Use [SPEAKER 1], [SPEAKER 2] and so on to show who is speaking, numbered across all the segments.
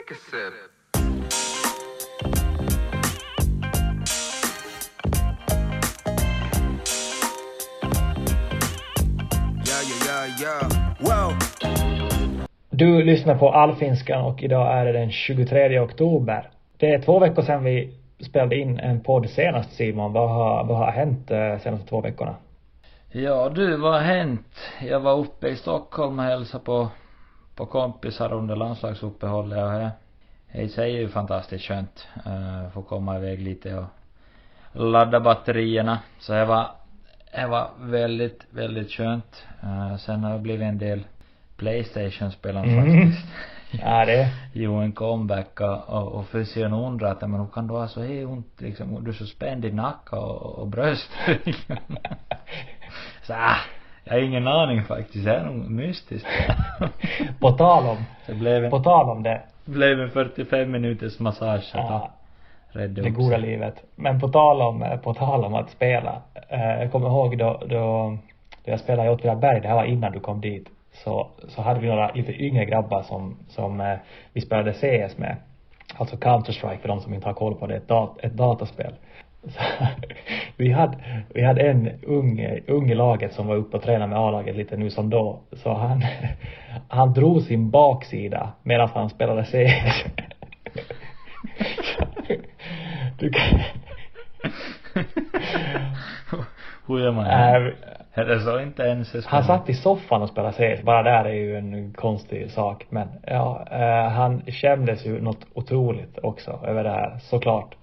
[SPEAKER 1] Take a sip. Yeah, yeah, yeah, yeah. Wow.
[SPEAKER 2] Du lyssnar på Allfinskan och idag är det den 23 oktober. Det är två veckor sedan vi spelade in en podd senast Simon. Vad har, vad har hänt eh, senaste två veckorna?
[SPEAKER 3] Ja du, vad har hänt? Jag var uppe i Stockholm och hälsade på, på kompisar under landslagsuppehållet och det, det i sig är ju fantastiskt skönt. Uh, få komma iväg lite och ladda batterierna. Så det var, det var väldigt, väldigt skönt. Uh, sen har det blivit en del Playstation-spelande
[SPEAKER 2] Mm.
[SPEAKER 3] faktiskt.
[SPEAKER 2] Ja, det
[SPEAKER 3] Jo, en comeback och, och, och fysion undrar att men hur kan du ha så här ont liksom, du är så spänd i nacka och, och bröst. så ah, jag har ingen aning faktiskt, det är nog mystiskt.
[SPEAKER 2] På tal om,
[SPEAKER 3] det blev en,
[SPEAKER 2] på tal om det.
[SPEAKER 3] blev en 45 minuters massage
[SPEAKER 2] Ja,
[SPEAKER 3] rädda
[SPEAKER 2] det goda livet. Men på tal om, eh, på tal om att spela. Eh, jag kommer ihåg då, då, då jag spelade i Åtvidaberg, det här var innan du kom dit. Så, så hade vi några lite yngre grabbar som, som eh, vi spelade CS med. Alltså Counter-Strike för de som inte har koll på det, ett, dat, ett dataspel. Vi hade, vi hade en ung, ung i laget som var uppe och tränade med A-laget lite nu som då. Så han, han drog sin baksida medan han spelade CS. Du kan,
[SPEAKER 3] Hur gör man det?
[SPEAKER 2] äh,
[SPEAKER 3] det så inte ens
[SPEAKER 2] han satt i soffan och spelade CS. Bara där är ju en konstig sak. Men ja, eh, han kändes ju något otroligt också över det här, såklart.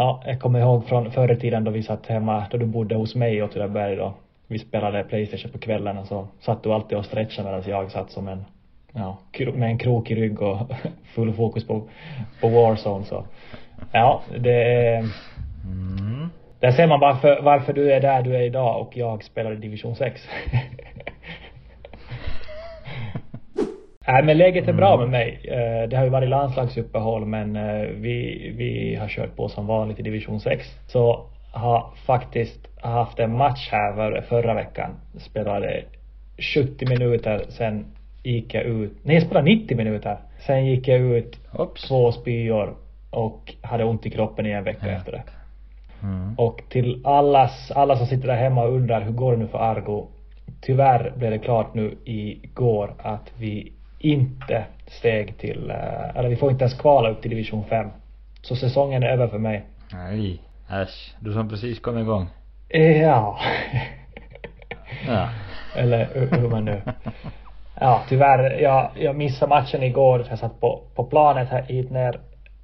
[SPEAKER 2] Ja, jag kommer ihåg från förr i tiden då vi satt hemma, då du bodde hos mig i Åtvidaberg då. Vi spelade Playstation på kvällen och så satt du alltid och stretchade medan jag satt som en, ja, med en krok i rygg och full fokus på, på Warzone så. Ja, det är,
[SPEAKER 3] Mm.
[SPEAKER 2] där ser man varför, varför du är där du är idag och jag spelar i division 6. Nej men läget är bra med mig. Eh, Det har ju varit landslagsuppehåll men eh, vi, vi har kört på som vanligt i division 6. Så har faktiskt haft en match här för, förra veckan. Spelade 70 minuter, sen gick jag ut, nej jag spelade 90 minuter. Sen gick jag ut
[SPEAKER 3] Oops.
[SPEAKER 2] två spyor och hade ont i kroppen i en vecka
[SPEAKER 3] Ja.
[SPEAKER 2] efter det.
[SPEAKER 3] Mm.
[SPEAKER 2] Och till allas, alla som sitter där hemma och undrar hur går det nu för Argo? Tyvärr blev det klart nu igår att vi inte steg till, eh, eller vi får inte ens kvala upp till division 5. Så säsongen är över för mig.
[SPEAKER 3] Nej, äsch. Du som precis kom igång.
[SPEAKER 2] Ja.
[SPEAKER 3] Ja.
[SPEAKER 2] Eller hur man nu. Ja, tyvärr. Jag, jag missade matchen igår. Jag satt på, på planet här hit ner.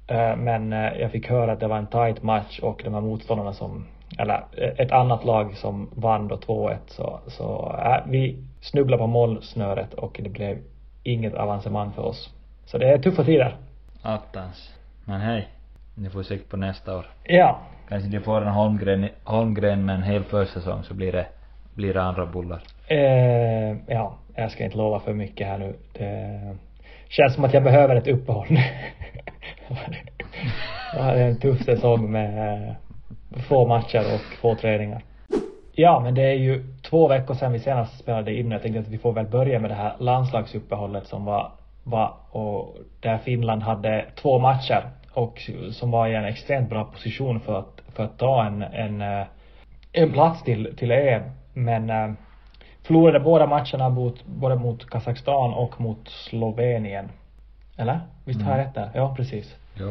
[SPEAKER 2] Eh, Men eh, jag fick höra att det var en tight match och de här motståndarna som, eller eh, ett annat lag som vann då 2-1 så, så äh, vi snubblade på målsnöret och det blev inget avancemang för oss. Så det är tuffa tider.
[SPEAKER 3] Attans. Men hej. Ni får sikta på nästa år.
[SPEAKER 2] Ja,
[SPEAKER 3] Kanske de får en Holmgren, Holmgren med en hel försäsong så blir det blir det andra bullar?
[SPEAKER 2] Eh, ja, jag ska inte lova för mycket här nu. Det känns som att jag behöver ett uppehåll. jag hade en tuff säsong med eh, få matcher och få träningar. Ja, men det är ju två veckor sedan vi senast spelade in. Jag tänkte att vi får väl börja med det här landslagsuppehållet som var, var och där Finland hade två matcher och som var i en extremt bra position för att, för att ta en, en, eh, en plats till, till EM. Men äh, förlorade båda matcherna mot, både mot Kazakstan och mot Slovenien. Eller? Visst har jag
[SPEAKER 3] Mm.
[SPEAKER 2] rätt där? Ja, precis.
[SPEAKER 3] Ja.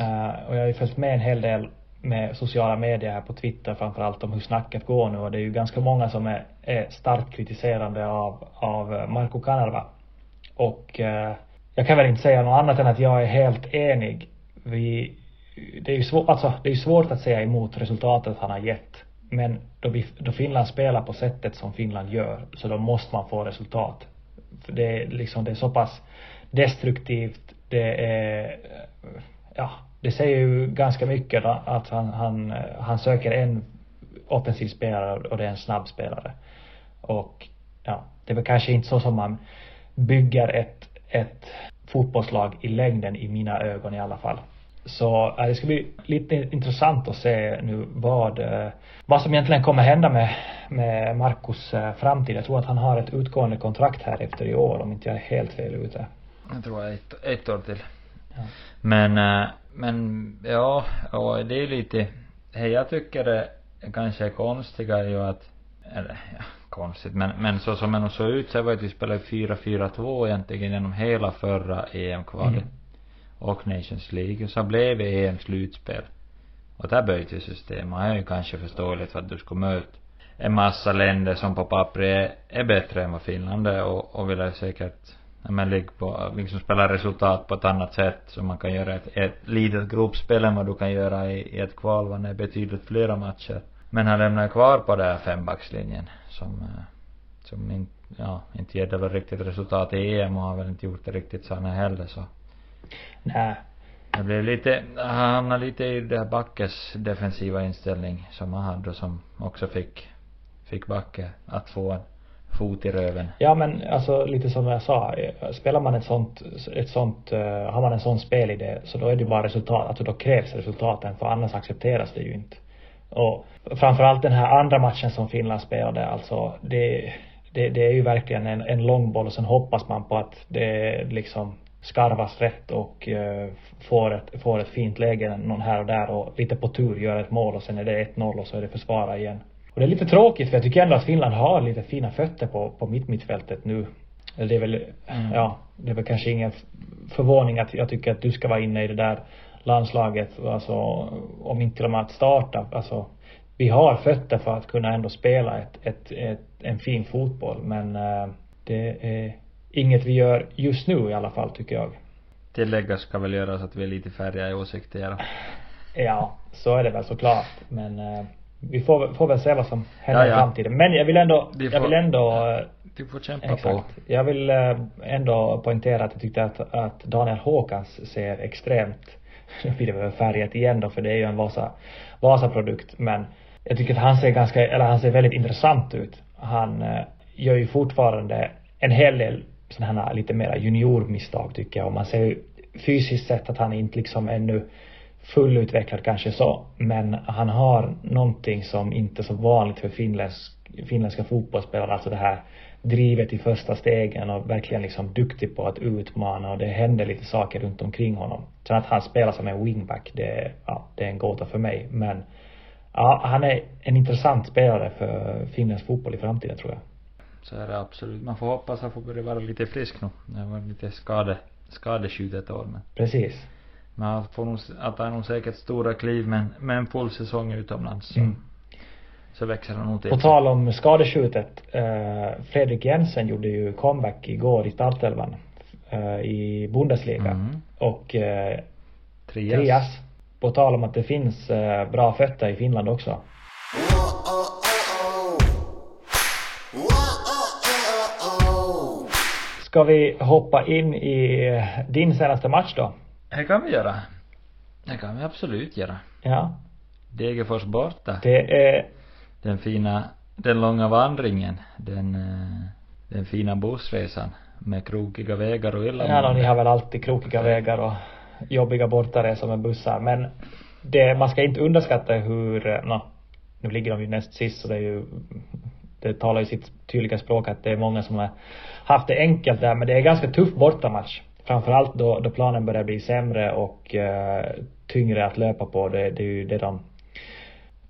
[SPEAKER 2] Uh, och jag har ju följt med en hel del med sociala medier här på Twitter framförallt om hur snacket går nu och det är ju ganska många som är, är starkt kritiserande av, av Marco Kanerva. Och eh, jag kan väl inte säga något annat än att jag är helt enig. Vi, det är ju svårt, alltså det är ju svårt att säga emot resultatet han har gett. Men då, vi, då Finland spelar på sättet som Finland gör så då måste man få resultat. För det är liksom, det är så pass destruktivt, det är, ja, det säger ju ganska mycket då, att han, han, han söker en offensiv spelare och det är en snabb spelare. Och ja, det är väl kanske inte så som man bygger ett, ett fotbollslag i längden i mina ögon i alla fall. Så det ska bli lite intressant att se nu vad, eh, vad som egentligen kommer hända med, med Marcus eh, framtid. Jag tror att han har ett utgående kontrakt här efter i år om inte jag är helt fel ute.
[SPEAKER 3] Jag tror jag ett, ett år till.
[SPEAKER 2] Ja.
[SPEAKER 3] Men, eh, men ja, och det är lite, det jag tycker det kanske är konstiga är ju att, eller ja, konstigt, men, men så som det såg ut så var det att vi spelade 4-4-2 egentligen genom hela förra EM-kvalet.
[SPEAKER 2] Mm.
[SPEAKER 3] Och Nations League. Och så blev det EM slutspel. Och där bytte vi system. Och det är ju kanske förståeligt för att du ska möta en massa länder som på pappret är, är bättre än vad Finland är och, och vill säkert men ligga på, liksom spela resultat på ett annat sätt så man kan göra ett, ett litet gruppspel än vad du kan göra i, i ett kval vad det är betydligt flera matcher. Men han lämnar kvar på den här fembackslinjen som, eh, som inte, ja, inte ger det väl riktigt resultat i EM och har väl inte gjort det riktigt så han är heller så.
[SPEAKER 2] Nej.
[SPEAKER 3] Det blev lite, han hamnade lite i det här Backes defensiva inställning som han hade och som också fick, fick Backe att få en fot i röven.
[SPEAKER 2] Ja men alltså lite som jag sa, spelar man ett sånt, ett sånt, uh, har man en sån spelidé så då är det ju bara resultat, alltså då krävs resultaten för annars accepteras det ju inte. Och framförallt den här andra matchen som Finland spelade, alltså det, det, det är ju verkligen en, en lång boll och sen hoppas man på att det liksom skarvas rätt och uh, får ett, får ett fint läge någon här och där och lite på tur gör ett mål och sen är det 1-0 och så är det försvara igen. Och det är lite tråkigt för jag tycker ändå att Finland har lite fina fötter på, på mitt mittfältet nu. Det är väl,
[SPEAKER 3] Mm.
[SPEAKER 2] ja, det är väl kanske ingen förvåning att jag tycker att du ska vara inne i det där landslaget, alltså om inte till och med att starta, alltså vi har fötter för att kunna ändå spela ett, ett, ett en fin fotboll men eh, det är inget vi gör just nu i alla fall tycker jag.
[SPEAKER 3] Tilläggas ska väl göras att vi är lite färdiga i åsikter.
[SPEAKER 2] Ja, så är det väl såklart men eh, vi får, får väl se vad som händer
[SPEAKER 3] Ja, ja.
[SPEAKER 2] i framtiden. Men jag vill ändå,
[SPEAKER 3] Vi
[SPEAKER 2] jag
[SPEAKER 3] får-
[SPEAKER 2] vill ändå eh,
[SPEAKER 3] Du får kämpa
[SPEAKER 2] Exakt.
[SPEAKER 3] på.
[SPEAKER 2] Jag vill eh, ändå poängtera att jag tyckte att, att Daniel Håkans ser extremt, nu blir det väl färgat igen då för det är ju en Vasa, Vasa-produkt men jag tycker att han ser ganska, eller han ser väldigt intressant ut. Han eh, gör ju fortfarande en hel del sådana här lite mera juniormisstag tycker jag och man ser ju fysiskt sett att han inte liksom ännu fullutvecklad kanske så men han har någonting som inte är så vanligt för finländsk, finländska fotbollsspelare, alltså det här drivet i första stegen och verkligen liksom duktig på att utmana och det händer lite saker runt omkring honom. Sen att han spelar som en wingback, det är, ja, det är en gåta för mig men ja, han är en intressant spelare för finländsk fotboll i framtiden tror jag.
[SPEAKER 3] Så är det absolut. Man får hoppas att han får börja vara lite frisk nu. Det var lite skade, skadeskjut ett år men.
[SPEAKER 2] Precis.
[SPEAKER 3] Men han får nog, att han nog säkert stora kliv men med en full säsong utomlands så,
[SPEAKER 2] Mm.
[SPEAKER 3] så växer han nog till.
[SPEAKER 2] På tal om skadeskjutet, eh, Fredrik Jensen gjorde ju comeback igår i startelvan eh, i Bundesliga.
[SPEAKER 3] Mm.
[SPEAKER 2] Och eh,
[SPEAKER 3] Trias.
[SPEAKER 2] Trias. På tal om att det finns eh, bra fötter i Finland också. Ska vi hoppa in i eh, din senaste match då?
[SPEAKER 3] Det kan vi göra. Det kan vi absolut göra.
[SPEAKER 2] Ja.
[SPEAKER 3] Degerfors borta.
[SPEAKER 2] Det är,
[SPEAKER 3] Den fina den långa vandringen, den, eh, den fina bussresan med krokiga vägar och
[SPEAKER 2] Ja,
[SPEAKER 3] illamående.
[SPEAKER 2] då, ni har väl alltid krokiga vägar och jobbiga bortaresor med bussar. Men det, man ska inte underskatta hur, eh, nå, nu ligger de ju näst sist så det är ju, det talar ju sitt tydliga språk att det är många som har haft det enkelt där. Men det är ganska tuff bortamatch. Framförallt då, då planen börjar bli sämre och eh, tyngre att löpa på. Det, det är ju det de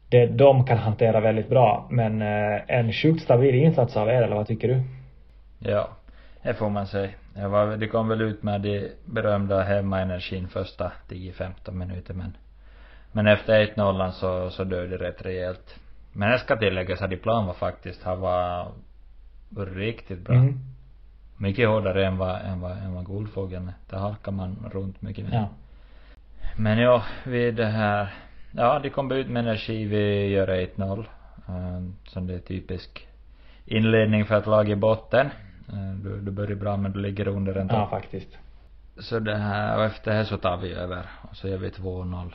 [SPEAKER 2] det de kan hantera väldigt bra. Men eh, en sjukt stabil insats av er, eller vad tycker du?
[SPEAKER 3] Ja, det får man säga. Jag var, det kom väl ut med det berömda hemmaenergin första 10-15 minuter men men efter 1-0 så, så dög det rätt rejält. Men det ska tilläggas att de plan var faktiskt, han var riktigt bra.
[SPEAKER 2] Mm.
[SPEAKER 3] Mycket hårdare än vad, än vad, än vad Guldfågeln är. Där halkar man runt mycket mer.
[SPEAKER 2] Ja.
[SPEAKER 3] Men ja, vi det här, ja de kom ut med energi, vi gör 1-0. Uh, som det är typisk inledning för ett lag i botten. Uh, du, du börjar bra men du ligger under en
[SPEAKER 2] Ja, faktiskt.
[SPEAKER 3] Så det här, och efter det så tar vi över. Och så gör vi 2-0.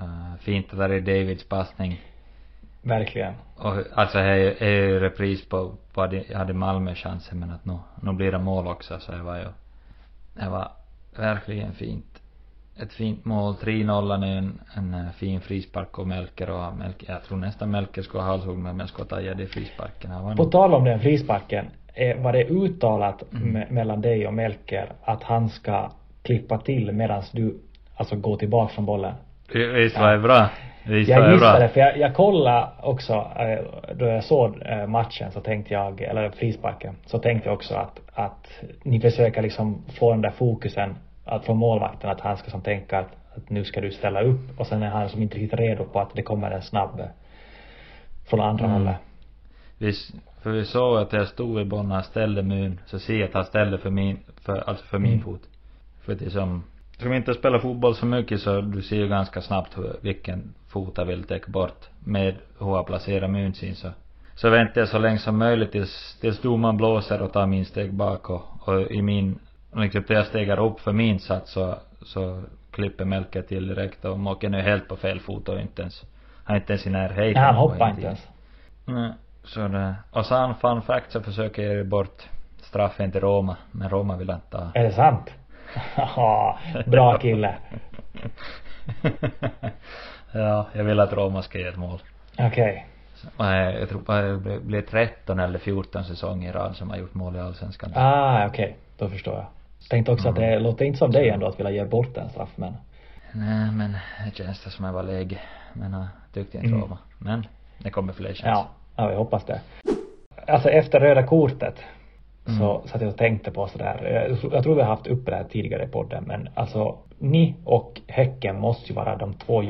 [SPEAKER 3] Uh, fint att det är Davids passning.
[SPEAKER 2] Verkligen.
[SPEAKER 3] Och alltså det är är ju repris på, att jag hade Malmö chansen men att nu, nu blir det mål också så det var ju, det var verkligen fint. Ett fint mål, 3-0 är en, en eh, fin frispark och Melker och Melker, jag tror nästan Melker skulle ha halshugg men skulle ta det frisparken. Han var
[SPEAKER 2] På tal om den frisparken, eh, var det uttalat
[SPEAKER 3] Mm.
[SPEAKER 2] me- mellan dig och Melker att han ska klippa till medan du alltså går tillbaka från bollen?
[SPEAKER 3] Visst var det bra? Visst
[SPEAKER 2] Jag gissade, för jag, jag kollade också, eh, då jag såg eh, matchen så tänkte jag, eller frisparken, så tänkte jag också att, att ni försöker liksom få den där fokusen att från målvakten att han ska som tänka att, att nu ska du ställa upp och sen är han som inte riktigt redo på att det kommer en snabb eh, från andra
[SPEAKER 3] Mm.
[SPEAKER 2] hållet.
[SPEAKER 3] Vi, s- för vi såg att jag stod vid bollen, han ställde mun, så ser jag att han ställde för min, för, alltså för min
[SPEAKER 2] Mm.
[SPEAKER 3] fot. För det är som, som inte spelar fotboll så mycket så du ser ju ganska snabbt hur, vilken fot jag vill täcka bort med hur jag placerar sin så. Så väntar jag så länge som möjligt tills, tills domaren blåser och tar min steg bak och, och i min, liksom jag stegar upp för min sats så, så klipper Melker till direkt och Mocken är helt på fel fot och inte ens, han är inte ens i närheten.
[SPEAKER 2] Ja, han hoppar inte
[SPEAKER 3] in.
[SPEAKER 2] ens.
[SPEAKER 3] Nej, så det. Och sen fun fact så försöker jag bort straffen till Roma, men Roma vill inte ta.
[SPEAKER 2] Är det sant? Bra kille.
[SPEAKER 3] ja, jag vill att Roma ska ge ett mål.
[SPEAKER 2] Okej.
[SPEAKER 3] Och jag, jag tror det blir- blir 13 eller 14 säsonger i rad som har gjort mål i Allsvenskan.
[SPEAKER 2] Ah, okej. Då förstår jag. Tänkte också att
[SPEAKER 3] Mm.
[SPEAKER 2] det låter inte som dig ändå att vilja ge bort en straff men.
[SPEAKER 3] Nej, men det känns det som jag var läge. Men jag tyckte inte
[SPEAKER 2] Mm.
[SPEAKER 3] Roma. Men det kommer fler chanser.
[SPEAKER 2] Ja, ja jag hoppas det. Alltså efter röda kortet så
[SPEAKER 3] Mm.
[SPEAKER 2] satt jag och tänkte på sådär. Jag, jag tror vi har haft uppe det här tidigare i podden men alltså ni och Häcken måste ju vara de två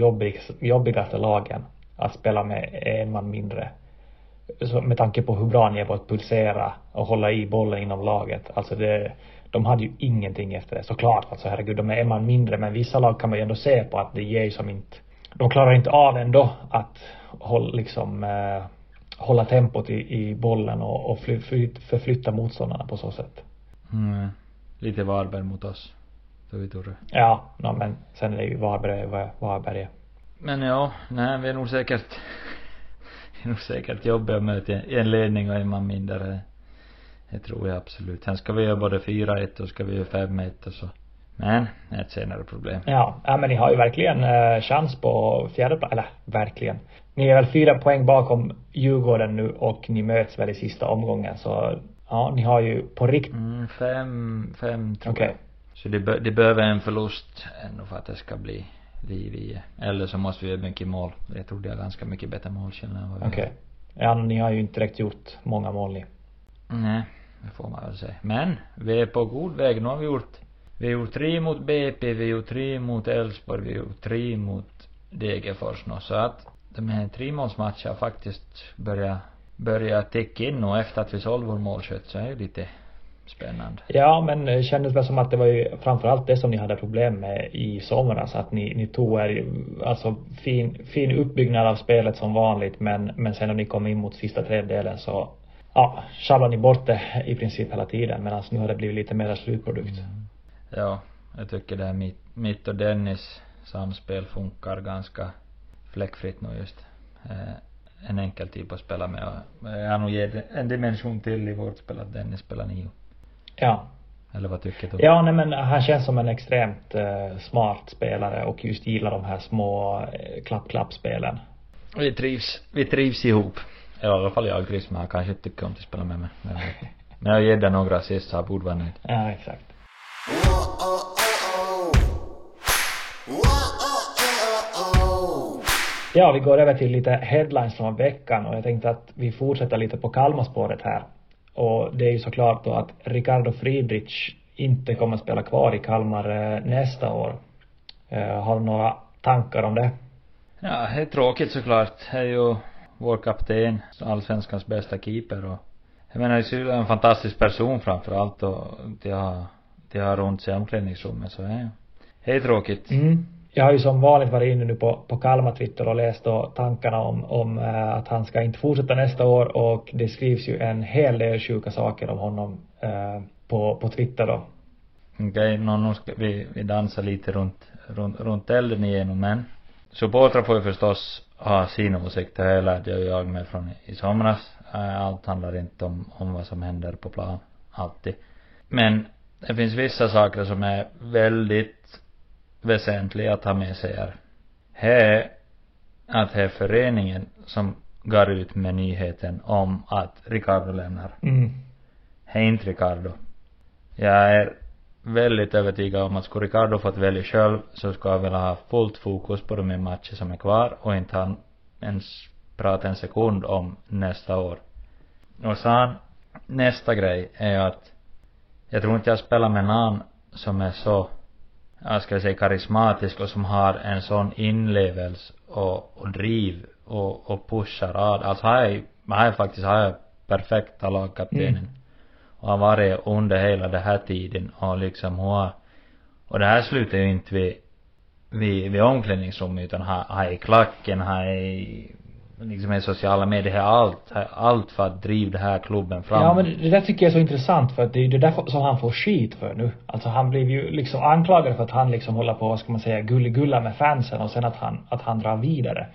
[SPEAKER 2] jobbigaste lagen att spela med en man mindre. Så med tanke på hur bra ni är på att pulsera och hålla i bollen inom laget. Alltså det, de hade ju ingenting efter det. Såklart, alltså herregud, de är en man mindre men vissa lag kan man ju ändå se på att det ger ju som inte, de klarar inte av ändå att hålla liksom eh, hålla tempot i, i bollen och, och fly, fly, förflytta motståndarna på så sätt.
[SPEAKER 3] Mm. Lite Varberg mot oss. Då vi tror det.
[SPEAKER 2] Ja, no, men sen är det ju Varberg Varberg.
[SPEAKER 3] Men ja, nej vi är nog säkert det är nog säkert jobbigt att möta i en ledning och en man mindre. Det tror jag absolut. Sen ska vi göra både 4-1 och ska vi göra 5-1 och så. Men, ett senare problem.
[SPEAKER 2] Ja, ja men ni har ju verkligen eh, chans på fjärde plats, eller verkligen. Ni är väl fyra poäng bakom Djurgården nu och ni möts väl i sista omgången så ja, ni har ju på riktigt,
[SPEAKER 3] Mm, fem, fem tror
[SPEAKER 2] okej.
[SPEAKER 3] jag. Så det, be, det behöver en förlust ändå för att det ska bli liv i. Eller så måste vi göra mycket mål. Jag tror det är ganska mycket bättre målkälla än vad vi
[SPEAKER 2] Okej. Ja, ni har ju inte direkt gjort många mål ni.
[SPEAKER 3] Nej, det får man väl säga. Men, vi är på god väg. Nu har vi gjort vi gjort tre mot BP, vi gjort tre mot Elfsborg, vi gjort tre mot Degerfors nu. Så att de här tremålsmatcherna faktiskt börjat, börjat ticka in och efter att vi sålde vår målskytt så är det lite spännande.
[SPEAKER 2] Ja, men det kändes väl som att det var ju framförallt det som ni hade problem med i somras. Att ni, ni tog er, alltså fin, fin uppbyggnad av spelet som vanligt men, men sen när ni kom in mot sista tredjedelen så ja, sjabblade ni bort det i princip hela tiden medan nu har det blivit lite mer slutprodukt.
[SPEAKER 3] Ja, jag tycker det här mitt, mitt och Dennis samspel funkar ganska fläckfritt nu just. Eh, en enkel typ att spela med och jag har nog gett en dimension till i vårt spel att Dennis spelar nio.
[SPEAKER 2] Ja.
[SPEAKER 3] Eller vad tycker du?
[SPEAKER 2] Ja, nej men han känns som en extremt uh, smart spelare och just gillar de här små uh, klapp-klapp-spelen.
[SPEAKER 3] Vi trivs, vi trivs ihop. I alla fall jag trivs med han kanske tycker om att spela med mig. Men, men jag ger det några assist så han borde vara nöjd.
[SPEAKER 2] Ja, exakt. Ja, vi går över till lite headlines från veckan och jag tänkte att vi fortsätter lite på Kalmarspåret här. Och det är ju såklart då att Ricardo Friedrich inte kommer att spela kvar i Kalmar eh, nästa år. Eh, har du några tankar om det?
[SPEAKER 3] Ja, det är tråkigt såklart. Det är ju vår kapten, allsvenskans bästa keeper och jag menar, det är en fantastisk person framför allt och de de har runt sig i omklädningsrummet så det det är tråkigt.
[SPEAKER 2] Mm. Jag har ju som vanligt varit inne nu på, på Kalmar Twitter och läst då tankarna om, om äh, att han ska inte fortsätta nästa år och det skrivs ju en hel del sjuka saker om honom äh, på, på Twitter då.
[SPEAKER 3] Okej, okay, nu ska vi, vi dansa lite runt, runt, runt elden igenom men supportrar får ju förstås ha sina åsikter, det lärde jag jag mig från i somras. Äh, allt handlar inte om, om vad som händer på plan, alltid. Men det finns vissa saker som är väldigt väsentliga att ha med sig här. Här att det är föreningen som går ut med nyheten om att Ricardo lämnar.
[SPEAKER 2] Mm.
[SPEAKER 3] Är inte Ricardo. Jag är väldigt övertygad om att skulle Ricardo fått välja själv så skulle jag vilja ha fullt fokus på de matcher som är kvar och inte han ens prata en sekund om nästa år. Och sen nästa grej är att jag tror inte jag spelar med någon som är så jag ska säga karismatisk och som har en sån inlevelse och, och driv och, och pushar ad. Alltså han är, han är faktiskt, han är perfekta lagkaptenen. Mm. Och har varit under hela den här tiden och liksom hon har, och det här slutar ju inte vid, vid, vid omklädningsrummet utan han, han är i klacken, han är liksom i sociala medier, allt, allt för att driva den här klubben framåt.
[SPEAKER 2] Ja men det där tycker jag är så intressant för att det är ju det där som han får skit för nu. Alltså han blev ju liksom anklagad för att han liksom håller på, vad ska man säga, gulligulla med fansen och sen att han, att han drar vidare.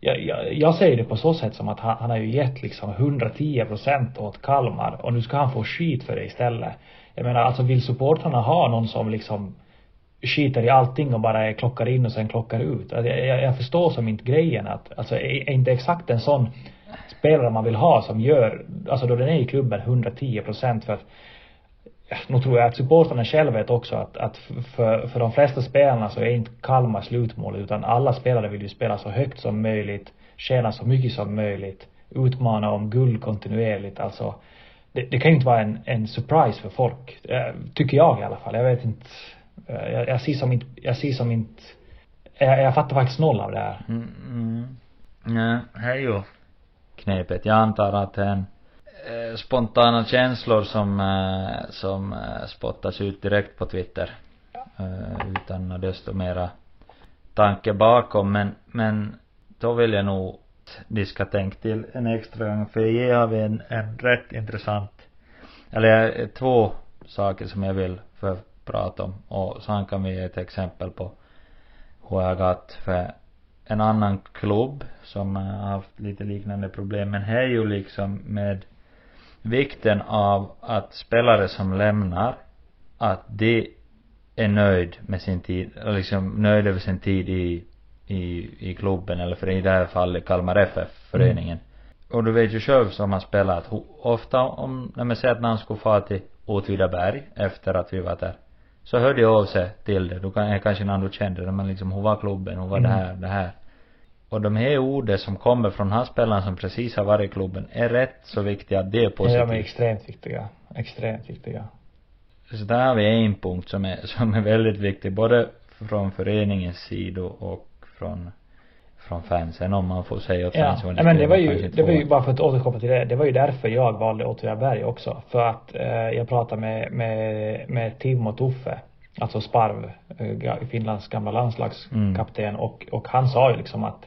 [SPEAKER 2] Jag, jag, jag säger det på så sätt som att han, han har ju gett liksom 110 procent åt Kalmar och nu ska han få skit för det istället. Jag menar alltså vill supportrarna ha någon som liksom skiter i allting och bara klockar in och sen klockar ut. Alltså, jag, jag förstår som inte grejen att, alltså är inte exakt en sån spelare man vill ha som gör, alltså då den är i klubben 110 procent för att nu tror jag att supportrarna själva vet också att, att för, för de flesta spelarna så är inte Kalmar slutmålet utan alla spelare vill ju spela så högt som möjligt, tjäna så mycket som möjligt, utmana om guld kontinuerligt, alltså det, det kan ju inte vara en, en surprise för folk, eh, tycker jag i alla fall. Jag vet inte Eh, jag, jag ser som inte, jag ser som inte, jag, jag fattar faktiskt noll av det här.
[SPEAKER 3] Mm, mm. Nej, det är ju knepet. Jag antar att en eh, spontana känslor som, eh, som eh, spottas ut direkt på Twitter. Eh, utan desto mera tanke bakom. Men, men då vill jag nog de ska tänka till en extra gång. För jag har vi en, en rätt intressant, eller eh, två saker som jag vill för prata om. Och sen kan vi ge ett exempel på hur jag gått för en annan klubb som har haft lite liknande problem. Men här är ju liksom med vikten av att spelare som lämnar, att de är nöjd med sin tid, liksom nöjd över sin tid i, i, i klubben eller för i det här fallet Kalmar FF, föreningen. Mm. Och du vet ju själv som har spelat, ofta om, när man säger att någon skulle få till Åtvidaberg efter att vi var där så hörde jag av sig till det. Då kanske när du kände det, men liksom hon var klubben, hon var mm. det här, det här. Och de här orden som kommer från hans spelaren som precis har varit i klubben är rätt så viktiga att det är positivt.
[SPEAKER 2] Ja, de är extremt viktiga. Extremt viktiga.
[SPEAKER 3] Så där har vi en punkt som är, som är väldigt viktig, både från föreningens sida och från från fansen om man får säga åt
[SPEAKER 2] ja. fansen ja, men det var ju, det var ju bara för att återkomma till det, det var ju därför jag valde Åtvidaberg också. För att eh, jag pratade med, med, med Tim och Tuffe, alltså Sparv, eh, Finlands gamla landslagskapten mm. och, och han sa ju liksom att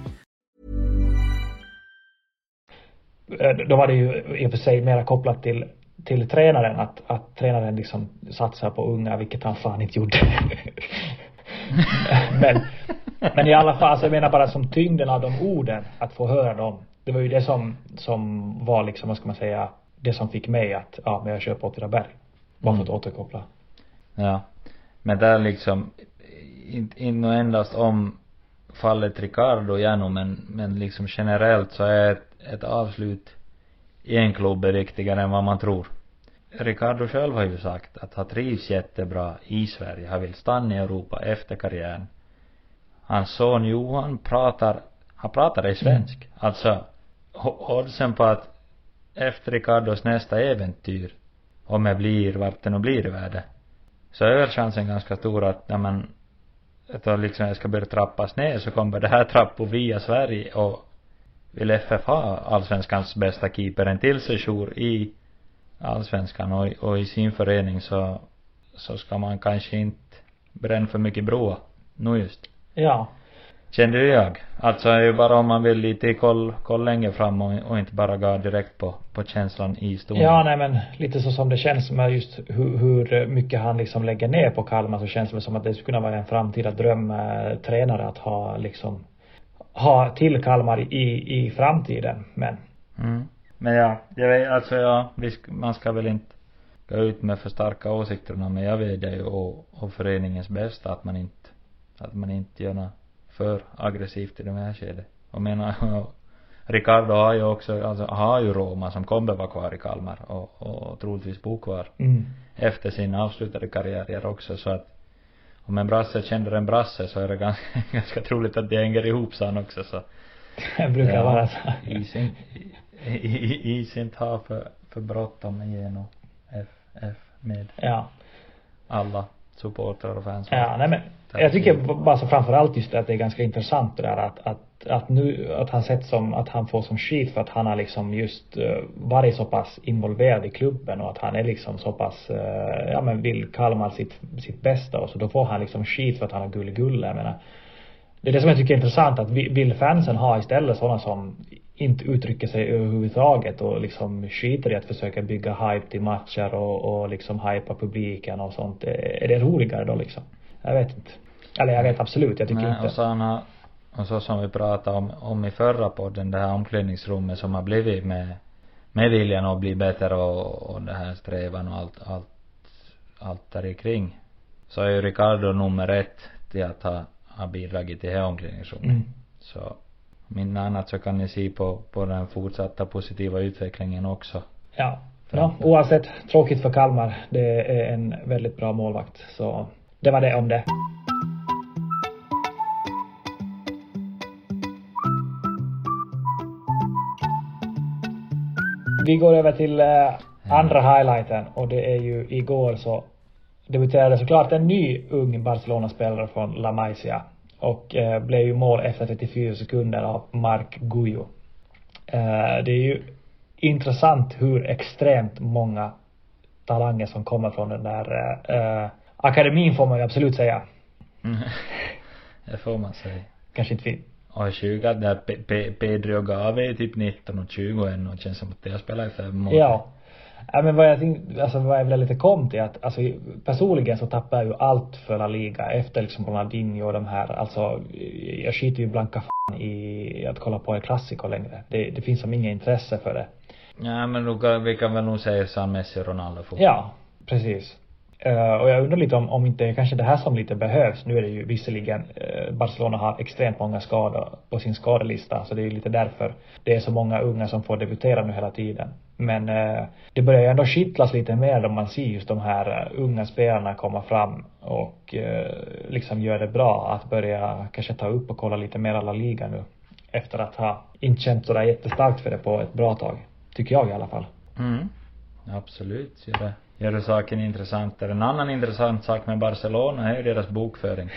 [SPEAKER 2] Då var det ju i och för sig mera kopplat till, till tränaren att, att tränaren liksom satsar på unga, vilket han fan inte gjorde. men, men i alla fall, alltså jag menar bara som tyngden av de orden, att få höra dem. Det var ju det som, som var liksom, vad ska man säga, det som fick mig att, ja men jag kör på Åtvidaberg. Bara för att återkoppla.
[SPEAKER 3] Ja. Men där liksom, inte in endast om fallet Ricardo igenom men, men liksom generellt så är ett, avslut i en klubb är viktigare än vad man tror. Ricardo själv har ju sagt att han trivs jättebra i Sverige. Han vill stanna i Europa efter karriären. Hans son Johan pratar, han pratar i svensk. Alltså, o- oddsen på att efter Ricardos nästa äventyr, om jag blir vart det nu blir i världen, så är väl chansen ganska stor att när man då liksom jag ska börja trappas ner så kommer det här trappo via Sverige och vill FF ha allsvenskans bästa keeper en till sejour i allsvenskan och, och i sin förening så så ska man kanske inte bränna för mycket broar nu just.
[SPEAKER 2] Ja.
[SPEAKER 3] kände jag? Alltså är ju bara om man vill lite koll, koll längre fram och, och inte bara gå direkt på, på känslan i stunden
[SPEAKER 2] Ja, nej men lite så som det känns med just hur, hur mycket han liksom lägger ner på Kalmar så känns det som att det skulle kunna vara en framtida drömtränare att ha liksom ha till Kalmar i, i framtiden. Men
[SPEAKER 3] Mm. Men ja, jag vet, alltså ja, vi sk- man ska väl inte gå ut med för starka åsikterna men jag vet det ju och, och föreningens bästa att man inte, att man inte gör något för aggressivt i det här skedet. Och menar, Ricardo har ju också, alltså har ju Roma som kommer vara kvar i Kalmar och, och troligtvis bo kvar
[SPEAKER 2] mm.
[SPEAKER 3] efter sin avslutade karriär också så att om en brasse känner en brasse så är det ganska, ganska troligt att de hänger ihop sen också så
[SPEAKER 2] det brukar
[SPEAKER 3] Ja,
[SPEAKER 2] vara så.
[SPEAKER 3] Is inte, i- i- is inte ha för, för bråttom igenom FF med
[SPEAKER 2] Ja.
[SPEAKER 3] alla supportrar och fans.
[SPEAKER 2] Ja, nej men jag tycker bara så framförallt just det att det är ganska intressant det där att, att, att nu, att han sett som, att han får som skit för att han har liksom just uh, varit så pass involverad i klubben och att han är liksom så pass, uh, ja men vill Kalmar sitt, sitt bästa och så då får han liksom skit för att han har gulligulle, jag menar. Det är det som jag tycker är intressant att vi- vill fansen ha istället sådana som inte uttrycker sig överhuvudtaget och liksom skiter i att försöka bygga hype till matcher och, och liksom hypa publiken och sånt. Är det roligare då liksom? Jag vet inte. Eller jag vet absolut, jag tycker
[SPEAKER 3] Nej,
[SPEAKER 2] inte.
[SPEAKER 3] och så har, och så som vi pratade om, om i förra podden, det här omklädningsrummet som har blivit med, med viljan att bli bättre och, och det här strävan och allt, allt, allt där kring. Så är ju Ricardo nummer ett till att ha, ha bidragit till det här omklädningsrummet.
[SPEAKER 2] Mm.
[SPEAKER 3] Så inte annat så kan ni se på, på den fortsatta positiva utvecklingen också.
[SPEAKER 2] Ja. Ja, oavsett, tråkigt för Kalmar. Det är en väldigt bra målvakt. Så det var det om det. Vi går över till eh, andra highlighten och det är ju igår så debuterade såklart en ny ung Barcelona-spelare från La Masia och eh, blev ju mål efter 34 sekunder av Mark Guyo. Eh, det är ju intressant hur extremt många talanger som kommer från den där eh, eh, akademin får man ju absolut säga.
[SPEAKER 3] det får man säga.
[SPEAKER 2] Kanske inte vi.
[SPEAKER 3] Och 20, där Pe- Pe- Pedro Gave är typ 19 och 20 ännu och känns som att de har spelat i fem år.
[SPEAKER 2] Ja. Ja men vad jag tänkte, alltså vad jag väl lite kom till att, alltså personligen så tappar jag ju allt för La Liga efter liksom Ronaldinho och de här, alltså jag skiter ju blanka fan i att kolla på El Clasico längre. Det, det finns som inget intresse för det.
[SPEAKER 3] Ja men nu kan, vi kan väl nog säga San Messi och Ronaldo får.
[SPEAKER 2] Ja, precis. Uh, och jag undrar lite om, om inte kanske det här som lite behövs. Nu är det ju visserligen, uh, Barcelona har extremt många skador på sin skadelista, så det är ju lite därför det är så många unga som får debutera nu hela tiden. Men uh, det börjar ju ändå kittlas lite mer om man ser just de här unga spelarna komma fram och liksom göra det bra att börja kanske ta upp och kolla lite mer alla liga nu. Efter att ha inte känt sådär jättestarkt för det på ett bra tag. Tycker jag i alla fall.
[SPEAKER 3] Mm. Absolut, gör det gör det saken intressantare. En annan intressant sak med Barcelona är ju deras bokföring.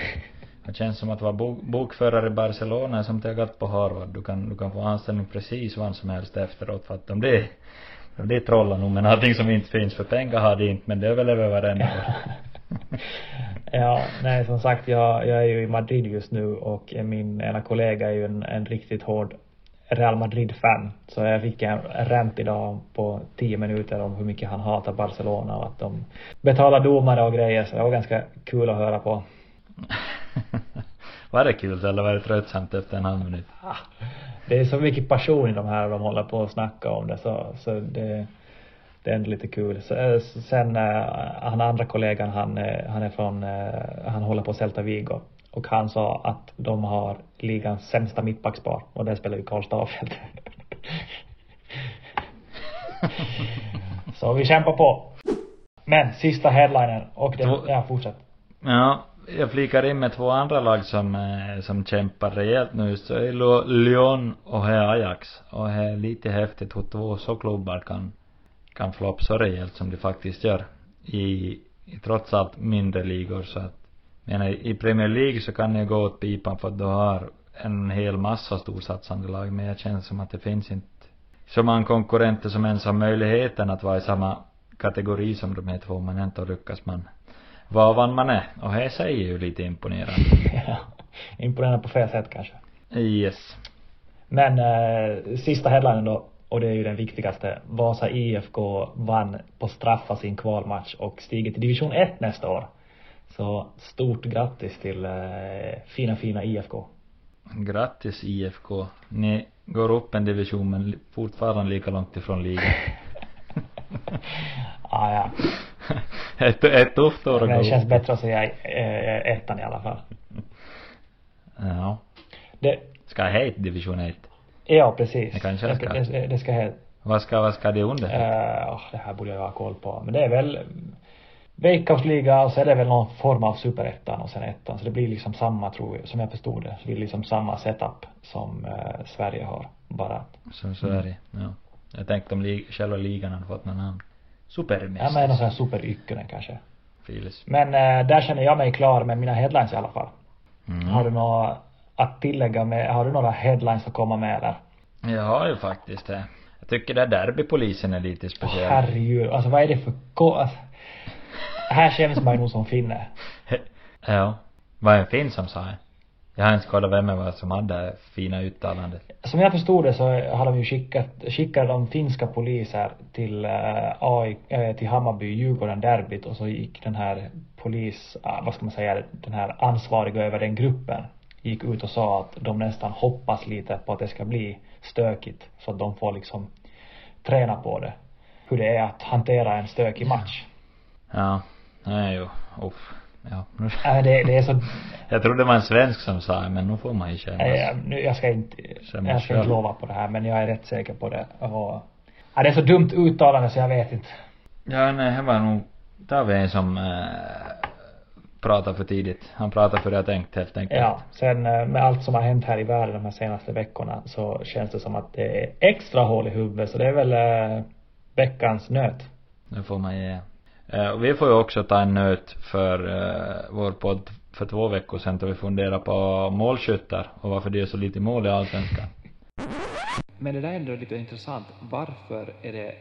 [SPEAKER 3] Det känns som att vara bok, bokförare i Barcelona är som tegat på Harvard. Du kan, du kan få anställning precis vad som helst efteråt för att de det de blir trollar nog men allting som inte finns för pengar har de inte men det överlever varenda
[SPEAKER 2] ja, nej som sagt jag, jag är ju i Madrid just nu och min ena kollega är ju en, en riktigt hård Real Madrid-fan. Så jag fick en rant idag på tio minuter om hur mycket han hatar Barcelona och att de betalar domare och grejer. Så det var ganska kul att höra på.
[SPEAKER 3] var det kul eller var det tröttsamt efter en halv minut?
[SPEAKER 2] Ah, det är så mycket passion i de här de håller på att snacka om det så, så det det är ändå lite kul. Eh, sen uh, han andra kollegan han, uh, han är från, han håller på Celta Vigo och han sa att de har ligans sämsta mittbackspar och det spelar ju Karl Staffeldt. Så vi kämpar på. Men sista headlinen och det, ja fortsätt.
[SPEAKER 3] Ja, jag flikar in med två andra lag som, eh, som kämpar rejält nu. Så är Lyon och här Ajax. Och det är lite häftigt hur två så klubbar kan, kan floppa så rejält som de faktiskt gör. I, i trots allt mindre ligor så att menar i Premier League så kan det gå åt pipan för att du har en hel massa storsatsande lag men jag känner som att det finns inte så många konkurrenter som ens har möjligheten att vara i samma kategori som de här två. Men ändå lyckas man vara vad man är? Och det säger ju lite imponerande.
[SPEAKER 2] Ja imponerande på fel sätt kanske.
[SPEAKER 3] Yes.
[SPEAKER 2] Men eh, sista headlinen då och det är ju den viktigaste. Vasa IFK vann på straffar sin kvalmatch och stiger till division 1 nästa år så stort grattis till eh, fina, fina IFK.
[SPEAKER 3] Grattis IFK. Ni går upp en division men fortfarande lika långt ifrån ligan.
[SPEAKER 2] ah, ja.
[SPEAKER 3] ett, ett tufft år
[SPEAKER 2] att gå Det känns bättre att säga eh, ettan i alla fall.
[SPEAKER 3] Ja.
[SPEAKER 2] Det.
[SPEAKER 3] Ska det heta division 1?
[SPEAKER 2] Ja, precis.
[SPEAKER 3] Det kanske det ska.
[SPEAKER 2] Det, det ska heta.
[SPEAKER 3] Vad ska, vad ska det under?
[SPEAKER 2] Uh, oh, det här borde jag ha koll på. Men det är väl Veikkausliga och så är det väl någon form av superettan och sen ettan. Så det blir liksom samma tror jag, som jag förstod det. Så det blir liksom samma setup som eh, Sverige har. Bara
[SPEAKER 3] Som Sverige, mm. ja. Jag tänkte om li själva ligan hade fått någon namn. Supermästare.
[SPEAKER 2] Ja men någon sån här superykkönen kanske.
[SPEAKER 3] Filis.
[SPEAKER 2] Men eh, där känner jag mig klar med mina headlines i alla fall. Mm. Har du något att tillägga med, har du några headlines att komma med eller?
[SPEAKER 3] Jag har ju faktiskt det. Jag tycker det derbypolisen är lite speciell.
[SPEAKER 2] Åh herregud, alltså vad är det för ko alltså, här känns man ju nog som finne.
[SPEAKER 3] ja. Var en fin som sa det. Jag har inte kollat vem det var som hade fina uttalandet.
[SPEAKER 2] Som jag förstod det så har de ju skickat, skickade de finska poliser till äh, AI, äh, till Hammarby, Djurgården derbyt och så gick den här polis, äh, vad ska man säga, den här ansvariga över den gruppen gick ut och sa att de nästan hoppas lite på att det ska bli stökigt så att de får liksom träna på det. Hur det är att hantera en stökig match.
[SPEAKER 3] Ja. Nej, jo. Uff. Ja.
[SPEAKER 2] Nej, det, det är så.
[SPEAKER 3] jag trodde det var en svensk som sa det, men nu får man ju känna
[SPEAKER 2] Nej, nu, jag ska inte, jag ska inte lova på det här, men jag är rätt säker på det. Och, ja, det är så dumt uttalande så jag vet inte.
[SPEAKER 3] Ja, nej, det var nog, där var en som äh, pratade för tidigt. Han pratade för det jag tänkt helt enkelt.
[SPEAKER 2] Ja, sen äh, med allt som har hänt här i världen de här senaste veckorna så känns det som att det är extra hål i huvudet, så det är väl äh, veckans nöt.
[SPEAKER 3] Det får man ge. Eh, och vi får ju också ta en nöt för eh, vår podd för två veckor sedan då vi funderade på målskyttar och varför det är så lite mål i allsvenskan.
[SPEAKER 2] Men det där är ändå lite intressant. Varför är det,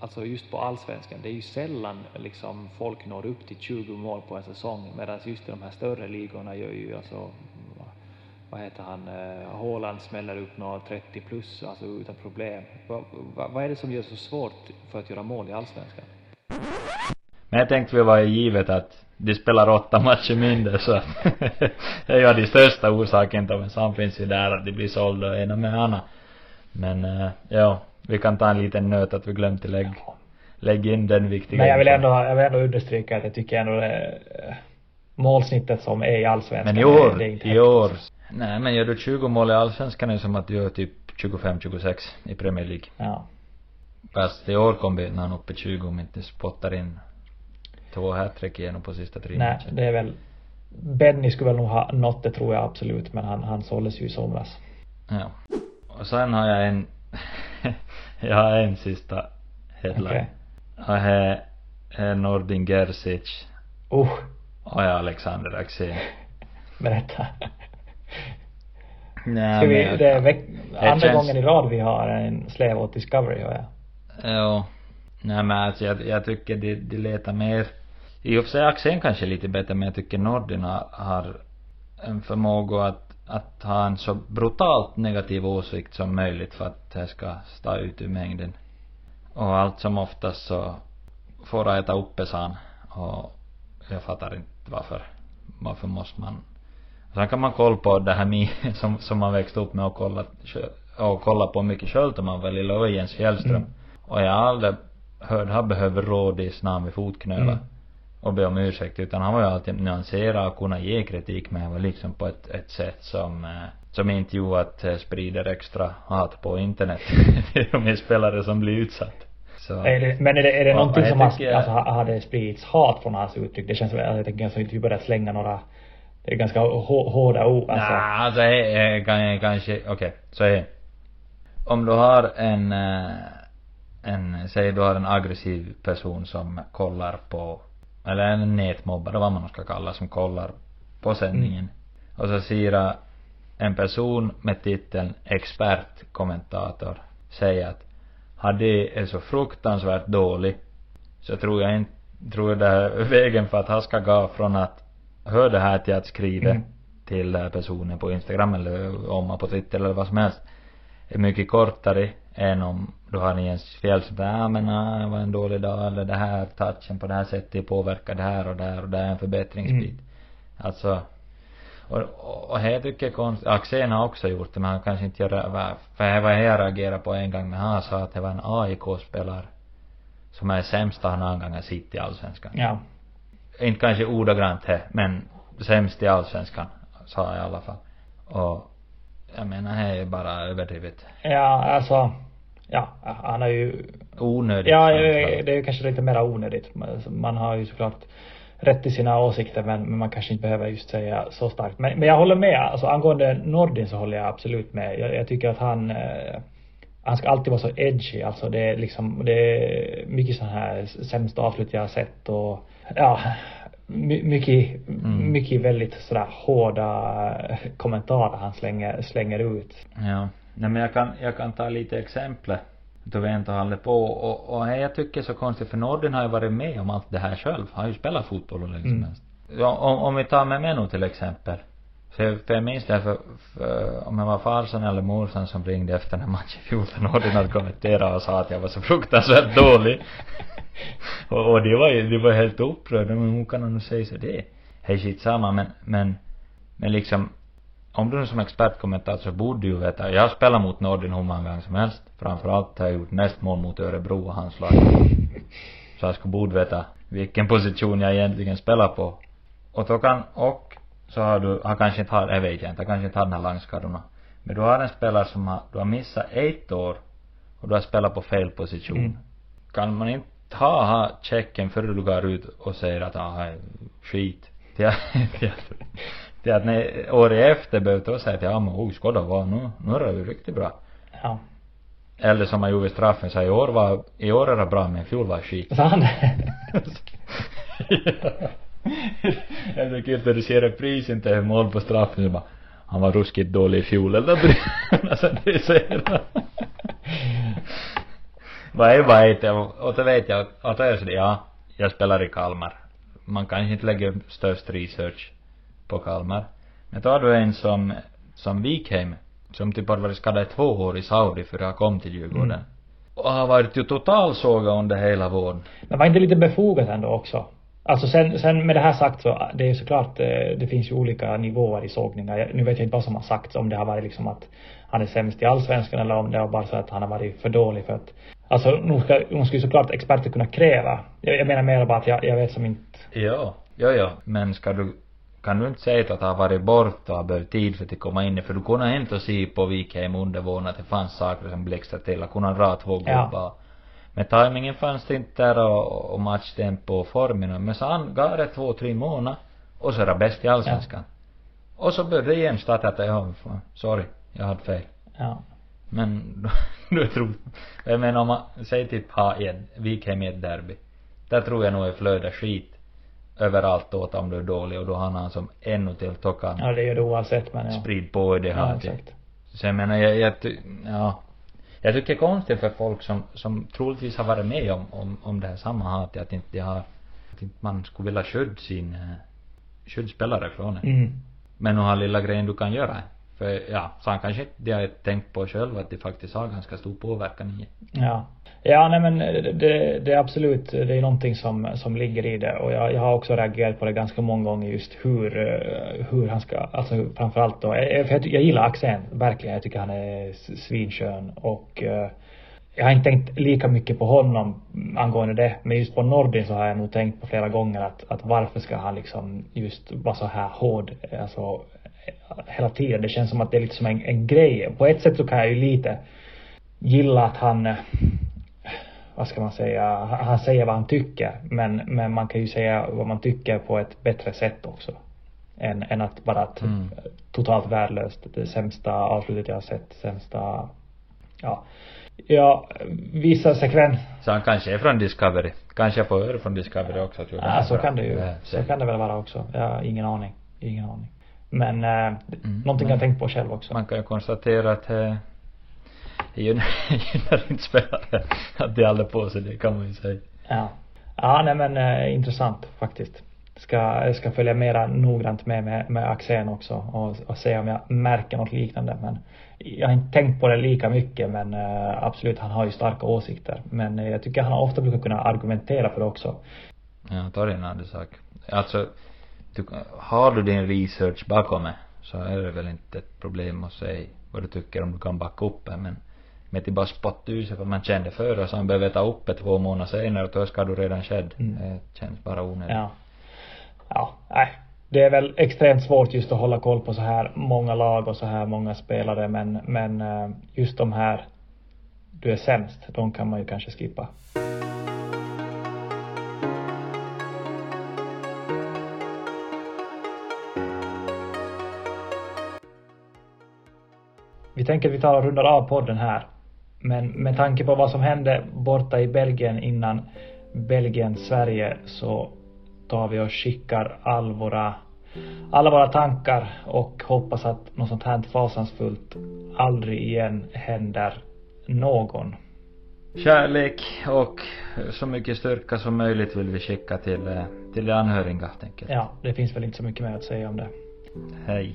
[SPEAKER 2] alltså just på allsvenskan, det är ju sällan liksom folk når upp till 20 mål på en säsong medan just i de här större ligorna gör ju alltså vad heter han, eh, Haaland smäller upp några 30 plus, alltså utan problem. Vad, vad, vad är det som gör det så svårt för att göra mål i allsvenskan?
[SPEAKER 3] Men jag tänkte vi var givet att de spelar åtta matcher mindre så att det är ju de största orsaken till men sen finns ju där att de blir sålda ena med andra. Men äh, ja, vi kan ta en liten nöt att vi glömt tillägg. lägg in den viktiga
[SPEAKER 2] Men jag vill ändå, jag vill ändå understryka att jag tycker ändå det, eh, målsnittet som är i allsvenskan.
[SPEAKER 3] Men i år,
[SPEAKER 2] det är inte
[SPEAKER 3] i år. Nej men gör du 20 mål i allsvenskan är det som att du gör typ 25-26 i Premier League.
[SPEAKER 2] Ja.
[SPEAKER 3] Fast i år kommer han upp i 20 om inte spottar in två hattrick igenom på sista tre
[SPEAKER 2] Nej,
[SPEAKER 3] matcherna.
[SPEAKER 2] det är väl Benny skulle väl nog ha nått det tror jag absolut, men han, han såldes ju i somras.
[SPEAKER 3] Ja. Och sen har jag en, jag har en sista headline.
[SPEAKER 2] Okej.
[SPEAKER 3] Och det är Nordin Gerzic
[SPEAKER 2] Uh,
[SPEAKER 3] och jag Alexander Axén.
[SPEAKER 2] berätta.
[SPEAKER 3] Nej,
[SPEAKER 2] Ska vi,
[SPEAKER 3] men-
[SPEAKER 2] det är veck, andra
[SPEAKER 3] känns-
[SPEAKER 2] gången i rad vi har en Slave åt Discovery hör jag.
[SPEAKER 3] Jo. Nej men alltså jag, jag tycker de, de letar mer i och för sig Axén kanske lite bättre men jag tycker Nordin har, har en förmåga att, att ha en så brutalt negativ åsikt som möjligt för att det ska stå ut ur mängden. Och allt som oftast så får han äta upp han och jag fattar inte varför. Varför måste man Sen kan man kolla på det här som, som man växte upp med och kolla, och kolla på mycket själv när man lilla och Jens Fjällström.
[SPEAKER 2] Mm.
[SPEAKER 3] Och jag har aldrig hört han behöver rådis när han vid fotknölar.
[SPEAKER 2] Mm.
[SPEAKER 3] Och be om ursäkt utan han var ju alltid nyanserad och kunna ge kritik men det var liksom på ett, ett sätt som eh, som inte gjorde att det sprider extra hat på internet. till de spelare som blir utsatt. Så.
[SPEAKER 2] Är det, men är det, är det
[SPEAKER 3] Ja,
[SPEAKER 2] någonting
[SPEAKER 3] jag
[SPEAKER 2] som har,
[SPEAKER 3] tycker-
[SPEAKER 2] alltså, det spridits hat från hans uttryck? Det känns som, jag tänker att vi börjat slänga några, det är ganska hå- hårda ord alltså.
[SPEAKER 3] Nja, alltså eh, eh, kan, kanske, okej, så här. Om du har en, eh, en, säg du har en aggressiv person som kollar på, eller en nätmobbare vad man ska kalla som kollar på sändningen. Och så ser en person med titeln expertkommentator säga att har det är så fruktansvärt dålig så tror jag inte, tror jag det här vägen för att han ska gå från att höra det här till att skriva
[SPEAKER 2] Mm.
[SPEAKER 3] till den här personen på Instagram eller om man på Twitter eller vad som helst är mycket kortare än om du har en Jens Fjäll som säger ja men ah, det var en dålig dag eller det här touchen på det här sättet påverkar det här och det här och det är en förbättringsbit.
[SPEAKER 2] Mm.
[SPEAKER 3] Alltså och, och, och här tycker jag konst, Axén har också gjort det men han kanske inte gör det, för det var jag reagerade på en gång när han sa att det var en AIK-spelare som är sämsta han någon gång har sett i Allsvenskan.
[SPEAKER 2] Ja.
[SPEAKER 3] Inte kanske ordagrant det, men sämst i Allsvenskan, sa jag i alla fall. Och jag menar, det är ju bara överdrivet.
[SPEAKER 2] Ja, alltså. Ja, han har ju
[SPEAKER 3] Onödigt.
[SPEAKER 2] Ja, det är kanske lite mer onödigt. Man- Man har ju såklart rätt i sina åsikter men, men man kanske inte behöver just säga så starkt. Men, men jag håller med. Alltså angående Nordin så håller jag absolut med. Jag, jag tycker att han eh, han ska alltid vara så edgy. Alltså det är liksom, det är mycket sån här sämsta avslut jag har sett och ja, my, mycket,
[SPEAKER 3] Mm.
[SPEAKER 2] mycket väldigt sådär hårda kommentarer han slänger, slänger ut.
[SPEAKER 3] Ja. Nej men jag kan, jag kan ta lite exempel. Då vi inte håller på och, och jag tycker så konstigt för Nordin har ju varit med om allt det här själv. Han har ju spelat fotboll hur länge som
[SPEAKER 2] Mm.
[SPEAKER 3] Ja, om, om vi tar med mig nu till exempel. Så jag, för jag minns det för, för om jag var farsan eller morsan som ringde efter den matchen i fjol när Nordin hade kommenterat och sa att jag var så fruktansvärt dålig. och, och det var ju, det var helt upprörda men hon kan nog säga så det. Hej skitsamma men, men, men liksom om du nu som expertkommentator så borde du ju veta, jag har spelat mot Nordin hur många gånger som helst. Framförallt har jag gjort mest mål mot Örebro och hans lag. Så jag skulle borde veta vilken position jag egentligen spelar på. Och då kan, och så har du, han kanske inte har, jag vet inte, han kanske inte har den här långskadorna. Men du har en spelare som har, du har missat ett år och du har spelat på fel position.
[SPEAKER 2] Mm.
[SPEAKER 3] Kan man inte ha, ha checken före du går ut och säger att ah, skit. Till att, till att, till att när, året efter behöver du säga att ja men oj, ska det vara nu, nu är det ju riktigt bra.
[SPEAKER 2] Ja.
[SPEAKER 3] Eller som man gjorde i straffen, så i år var, i år är det bra men i fjol var skit.
[SPEAKER 2] Så han
[SPEAKER 3] Jag tycker inte när du ser reprisen till mål på straffen så bara han var ruskigt dålig i fjol eller nåt. alltså det han. Vad är vad heter jag och så vet jag då är jag ja jag spelar i Kalmar man kanske inte lägger störst research på Kalmar men har du en som som Wikheim som typ har varit skadad i två år i Saudi för att han kom till Djurgården
[SPEAKER 2] Mm.
[SPEAKER 3] och har varit ju totalsågad under hela våren
[SPEAKER 2] Men var inte lite befogat ändå också? Alltså sen, sen med det här sagt så, det är ju såklart, eh, det finns ju olika nivåer i sågningar. Nu vet jag inte vad som har sagts, om det har varit liksom att han är sämst i allsvenskan eller om det var bara så att han har varit för dålig för att Alltså, nog ska, nog ska ju såklart experter kunna kräva. Jag, jag menar mer bara att jag, jag vet som inte...
[SPEAKER 3] Ja, ja, ja. Men ska du, kan du inte säga att ha varit borta och ha behövt tid för att komma in för du kunde inte se på Wikheim under våren att det fanns saker som blixtrade till och kunde dra två gubbar. Ja. Men tajmingen fanns det inte där och, och matchtempo och formen men så han gav det två, tre månader och så är det bäst i allsvenskan. Ja. Och så började det igen starta att ja, sorry, jag hade fel.
[SPEAKER 2] Ja.
[SPEAKER 3] Men du tror, jag menar om man, säg typ ha en, Wikheim i ett derby. Där tror jag nog är flöda skit överallt åt om du är dålig och då har han som ännu till tockan.
[SPEAKER 2] Ja det gör det oavsett men ja.
[SPEAKER 3] Sprid på det här ja, exakt. Så jag menar jag, jag ja. Jag tycker det är konstigt för folk som, som troligtvis har varit med om, om, om det här samma hatet att inte har, att inte man skulle vilja skydda sin, uh, skydda från det.
[SPEAKER 2] Mm.
[SPEAKER 3] Men nu har lilla grejen du kan göra för ja, så han kanske inte har tänkt på själv att det faktiskt har ganska stor påverkan i
[SPEAKER 2] Ja. Ja nej men det, det är absolut, det är någonting som, som ligger i det och jag, jag har också reagerat på det ganska många gånger just hur, eh, hur han ska, alltså framförallt då, eh, för jag, jag gillar Axén, verkligen, jag tycker han är svinskön och eh, jag har inte tänkt lika mycket på honom angående det, men just på Nordin så har jag nog tänkt på flera gånger att, att varför ska han liksom just vara så här hård, alltså hela tiden. Det känns som att det är lite som en, en grej. På ett sätt så kan jag ju lite gilla att han vad ska man säga, han säger vad han tycker men, men man kan ju säga vad man tycker på ett bättre sätt också. Än, än att bara att mm. totalt värdelöst, det sämsta avslutet jag har sett, sämsta, ja. Ja, vissa sekvens.
[SPEAKER 3] Så han kanske är från Discovery. Kanske får höra från Discovery också
[SPEAKER 2] jag. Ja, så kan det ju. Så kan det väl vara också. Jag har ingen aning. Ingen aning. Men eh, mm, någonting men jag tänkt på själv också.
[SPEAKER 3] Man kan ju konstatera att eh, det gynnar inte spelare att de håller på sig, det kan man ju säga.
[SPEAKER 2] Ja. Ja, nej men eh, intressant faktiskt. Ska, jag ska följa mera noggrant med med, med Axén också och, och se om jag märker något liknande men jag har inte tänkt på det lika mycket men eh, absolut han har ju starka åsikter men eh, jag tycker han ofta brukar kunna argumentera för det också.
[SPEAKER 3] Ja, ta det en annan sak. Alltså du, har du din research bakom det så är det väl inte ett problem att säga vad du tycker om du kan backa upp det men med att bara sig för man kände för och så han behöver ta upp det två månader senare och då är skadan redan skedd. Mm. Det känns bara onödigt.
[SPEAKER 2] Ja. Ja, nej. Det är väl extremt svårt just att hålla koll på så här många lag och så här många spelare men, men eh, just de här du är sämst, de kan man ju kanske skippa. Vi tänker att vi tar och rundar av podden här. Men med tanke på vad som hände borta i Belgien innan Belgien-Sverige så tar vi och skickar all våra, alla våra tankar och hoppas att något sånt här fasansfullt aldrig igen händer någon.
[SPEAKER 3] Kärlek och så mycket styrka som möjligt vill vi skicka till, eh, till de anhöriga, tänker
[SPEAKER 2] jag. Ja, det finns väl inte så mycket mer att säga om det.
[SPEAKER 3] Hej.